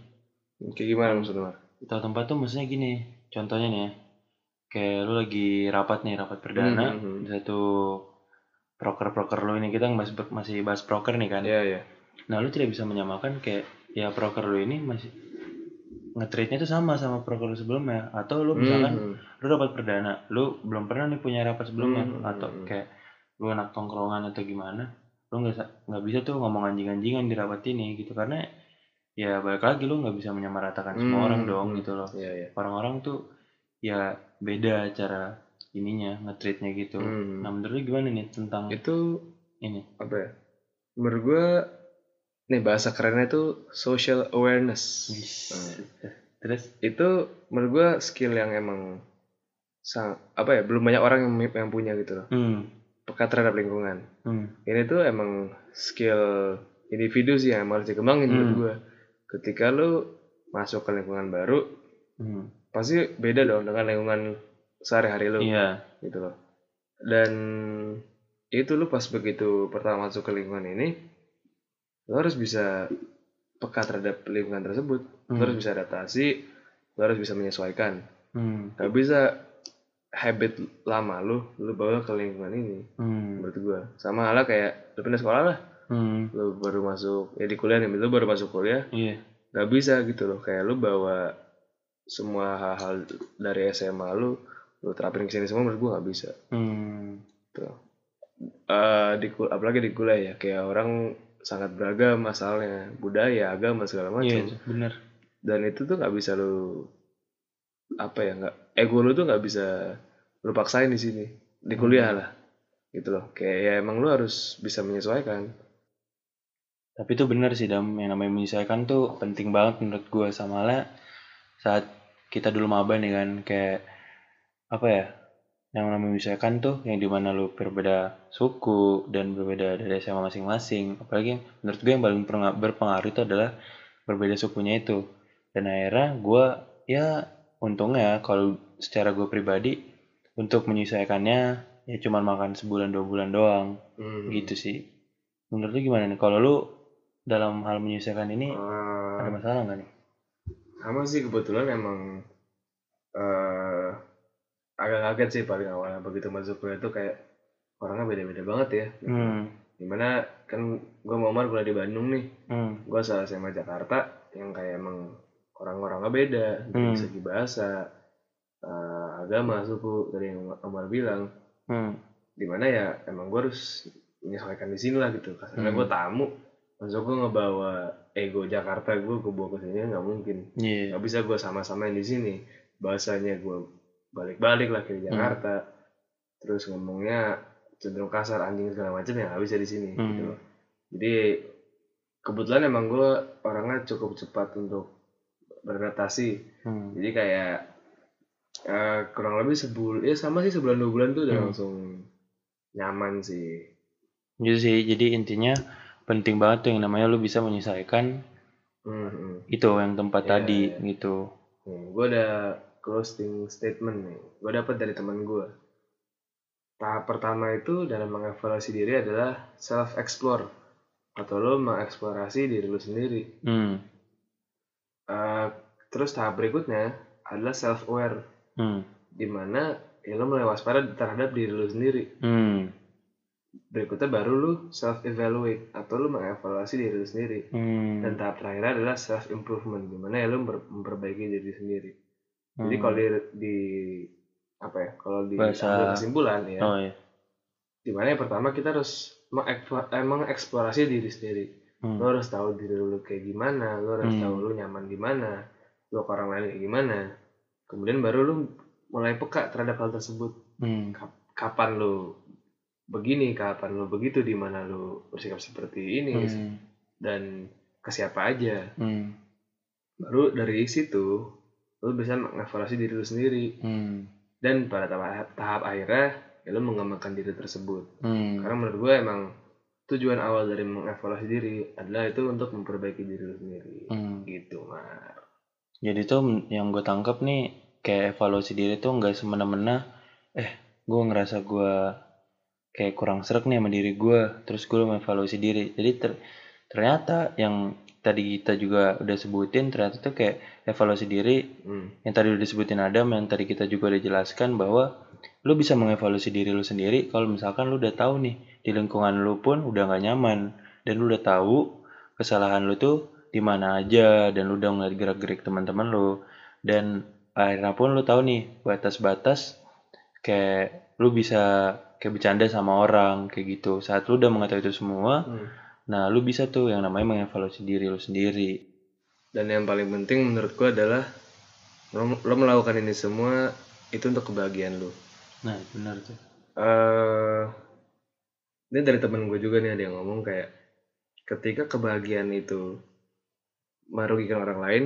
Speaker 2: Kayak gimana maksudnya?
Speaker 1: tahu tempat tuh maksudnya gini contohnya nih ya kayak lu lagi rapat nih rapat perdana
Speaker 2: Hmm, hmm, hmm.
Speaker 1: di satu proker-proker lu ini kita bahas, masih bahas proker nih kan
Speaker 2: Iya iya.
Speaker 1: Nah, lu tidak bisa menyamakan kayak ya proker lu ini masih nge-treatnya tuh sama sama proker lu sebelumnya atau lu misalkan
Speaker 2: Hmm.
Speaker 1: lu dapat perdana, lu belum pernah nih punya rapat sebelumnya
Speaker 2: Hmm,
Speaker 1: atau
Speaker 2: hmm, hmm.
Speaker 1: kayak lu anak tongkrongan atau gimana, lu nggak nggak bisa tuh ngomong anjing-anjingan di rapat ini gitu karena ya balik lagi lu nggak bisa menyamaratakan semua
Speaker 2: Hmm,
Speaker 1: orang dong
Speaker 2: hmm.
Speaker 1: gitu loh.
Speaker 2: Iya iya.
Speaker 1: Orang-orang tuh ya beda cara ininya nge-treatnya gitu.
Speaker 2: Hmm.
Speaker 1: Nah, menurut lu gimana nih tentang
Speaker 2: Itu
Speaker 1: ini?
Speaker 2: apa ya? Menurut gue nih bahasa kerennya itu social awareness. Hmm.
Speaker 1: Terus
Speaker 2: Itu menurut gue skill yang emang sang, apa ya belum banyak orang yang, yang punya gitu loh.
Speaker 1: hmm,
Speaker 2: Peka terhadap lingkungan.
Speaker 1: hmm,
Speaker 2: Ini tuh emang skill individu sih yang harus dikembangin menurut
Speaker 1: Hmm.
Speaker 2: gue. Ketika lu masuk ke lingkungan baru
Speaker 1: Hmm.
Speaker 2: pasti beda dong dengan lingkungan sehari-hari lu
Speaker 1: Iya.
Speaker 2: gitu loh dan itu lu pas begitu pertama masuk ke lingkungan ini lu harus bisa peka terhadap lingkungan tersebut lu
Speaker 1: Hmm.
Speaker 2: harus bisa adaptasi lu harus bisa menyesuaikan
Speaker 1: Hmm.
Speaker 2: gak bisa habit lama lu lu bawa ke lingkungan ini
Speaker 1: Hmm.
Speaker 2: menurut gua sama halnya kayak lu pindah sekolah lah
Speaker 1: Hmm.
Speaker 2: lu baru masuk ya di kuliah nih lu baru masuk kuliah
Speaker 1: Iya.
Speaker 2: gak bisa gitu loh kayak lu bawa semua hal-hal dari SMA lu lu terapin ke sini semua menurut gua gak bisa
Speaker 1: Hmm.
Speaker 2: tuh Eh, di kul- apalagi di kuliah ya kayak orang sangat beragam asalnya budaya agama segala macam
Speaker 1: Iya, bener.
Speaker 2: dan itu tuh nggak bisa lu apa ya nggak ego lu tuh nggak bisa lu paksain di sini di kuliah lah gitu loh kayak ya emang lu harus bisa menyesuaikan
Speaker 1: Tapi itu bener sih Dam, yang namanya menyesuaikan tuh penting banget menurut gue sama lah saat kita dulu maba nih kan kayak apa ya yang namanya menyesuaikan tuh yang di mana lu berbeda suku dan berbeda dari SMA masing-masing. Apalagi yang menurut gue yang paling penga- berpengaruh itu adalah berbeda sukunya itu. Dan akhirnya gue ya untungnya kalau secara gue pribadi untuk menyesuaikannya ya cuman makan sebulan dua bulan doang.
Speaker 2: Hmm.
Speaker 1: gitu sih. Menurut lu gimana nih? Kalau lu dalam hal menyesuaikan ini
Speaker 2: Eh,
Speaker 1: ada masalah nggak nih?
Speaker 2: sama sih kebetulan emang eh agak kaget sih paling awalnya begitu masuk kuliah tuh kayak orangnya beda-beda banget ya.
Speaker 1: Hmm.
Speaker 2: Di mana kan gue mau kuliah di Bandung nih.
Speaker 1: Hmm.
Speaker 2: Gue asal SMA Jakarta yang kayak emang orang-orangnya beda dari
Speaker 1: Hmm.
Speaker 2: segi bahasa eh, agama suku dari yang Omar bilang.
Speaker 1: Hmm.
Speaker 2: Di mana ya emang gue harus menyesuaikan di sini lah gitu. Karena
Speaker 1: Hmm.
Speaker 2: gue tamu masuk gue ngebawa ego Jakarta gue ke bawa ke sini nggak mungkin.
Speaker 1: Iya.
Speaker 2: Nggak bisa gue sama-samain di sini. Bahasanya gue balik-balik lah ke Jakarta. Terus ngomongnya cenderung kasar anjing segala macam ya nggak bisa di sini
Speaker 1: Hmm.
Speaker 2: gitu loh. Jadi kebetulan emang gue orangnya cukup cepat untuk beradaptasi.
Speaker 1: Hmm.
Speaker 2: jadi kayak eh, kurang lebih sebulan ya sama sih sebulan dua bulan tuh udah
Speaker 1: Hmm.
Speaker 2: langsung nyaman sih.
Speaker 1: Gitu sih jadi intinya penting banget tuh yang namanya lu bisa menyesuaikan
Speaker 2: hmm, hmm.
Speaker 1: itu yang tempat
Speaker 2: Iya,
Speaker 1: tadi
Speaker 2: iya.
Speaker 1: gitu
Speaker 2: Nih, gue ada closing statement nih. Gue dapat dari teman gue. Tahap pertama itu dalam mengevaluasi diri adalah self explore atau lo mengeksplorasi diri lo sendiri.
Speaker 1: hmm
Speaker 2: Eh, terus tahap berikutnya adalah self aware,
Speaker 1: hmm
Speaker 2: di mana ya lo mulai waspada terhadap diri lo sendiri.
Speaker 1: hmm
Speaker 2: Berikutnya baru lo self evaluate atau lo mengevaluasi diri lo sendiri.
Speaker 1: hmm
Speaker 2: Dan tahap terakhir adalah self improvement, di mana ya memper- memperbaiki diri sendiri. Jadi
Speaker 1: Hmm.
Speaker 2: kalau di, di apa ya? Kalau di
Speaker 1: Bahasa-
Speaker 2: kesimpulan ya,
Speaker 1: oh iya
Speaker 2: di mana yang pertama kita harus eh, mengeksplorasi diri sendiri.
Speaker 1: hmm.
Speaker 2: Lo harus tahu diri lo kayak gimana, lo harus
Speaker 1: Hmm.
Speaker 2: tahu lo nyaman di mana, lo ke orang lain kayak gimana. Kemudian baru lo mulai peka terhadap hal tersebut.
Speaker 1: hmm
Speaker 2: Kapan lo begini, kapan lo begitu, di mana lo bersikap seperti ini,
Speaker 1: hmm.
Speaker 2: Dan ke siapa aja.
Speaker 1: hmm.
Speaker 2: Baru dari situ lo bisa mengevaluasi diri lo sendiri.
Speaker 1: hmm.
Speaker 2: Dan pada tahap, tahap akhirnya ya lo mengembangkan diri tersebut.
Speaker 1: Hmm.
Speaker 2: Karena menurut gue emang tujuan awal dari mengevaluasi diri adalah itu untuk memperbaiki diri lo sendiri.
Speaker 1: Hmm.
Speaker 2: Gitu Mar.
Speaker 1: Jadi tuh yang gue tangkap nih kayak evaluasi diri tuh nggak semena-mena eh gue ngerasa gue kayak kurang serak nih sama diri gue terus gue mengevaluasi diri. Jadi ter- ternyata yang tadi kita juga udah sebutin ternyata tuh kayak evaluasi diri
Speaker 2: hmm.
Speaker 1: yang tadi udah disebutin Adam yang tadi kita juga udah jelaskan bahwa lu bisa mengevaluasi diri lu sendiri kalau misalkan lu udah tahu nih di lingkungan lu pun udah nggak nyaman. Dan lu udah tahu kesalahan lu tuh di mana aja dan lu udah ngeliat gerak-gerik teman-teman lu. Dan akhirnya pun lu tahu nih batas-batas kayak lu bisa kayak bercanda sama orang kayak gitu. Saat lu udah mengetahui itu semua
Speaker 2: Hmm.
Speaker 1: nah lu bisa tuh yang namanya mengevaluasi diri lu sendiri.
Speaker 2: Dan yang paling penting menurut gue adalah lo, lo melakukan ini semua itu untuk kebahagiaan lo
Speaker 1: nah benar tuh.
Speaker 2: Eh ini dari temen gue juga nih ada yang ngomong kayak ketika kebahagiaan itu merugikan orang lain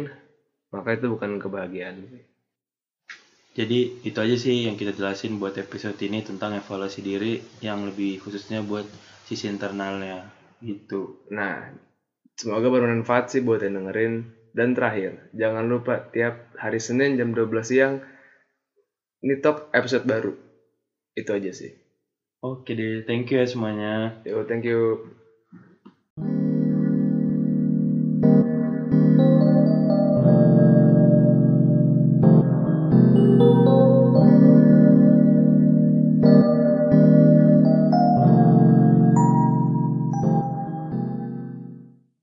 Speaker 2: maka itu bukan kebahagiaan
Speaker 1: Jadi itu aja sih yang kita jelasin buat episode ini tentang evaluasi diri yang lebih khususnya buat sisi internalnya gitu.
Speaker 2: Nah, semoga bermanfaat sih buat yang dengerin. Dan terakhir, jangan lupa tiap hari Senin jam 12 siang ini talk episode baru. Itu aja sih.
Speaker 1: Oke deh, thank you ya semuanya.
Speaker 2: Yo, thank you.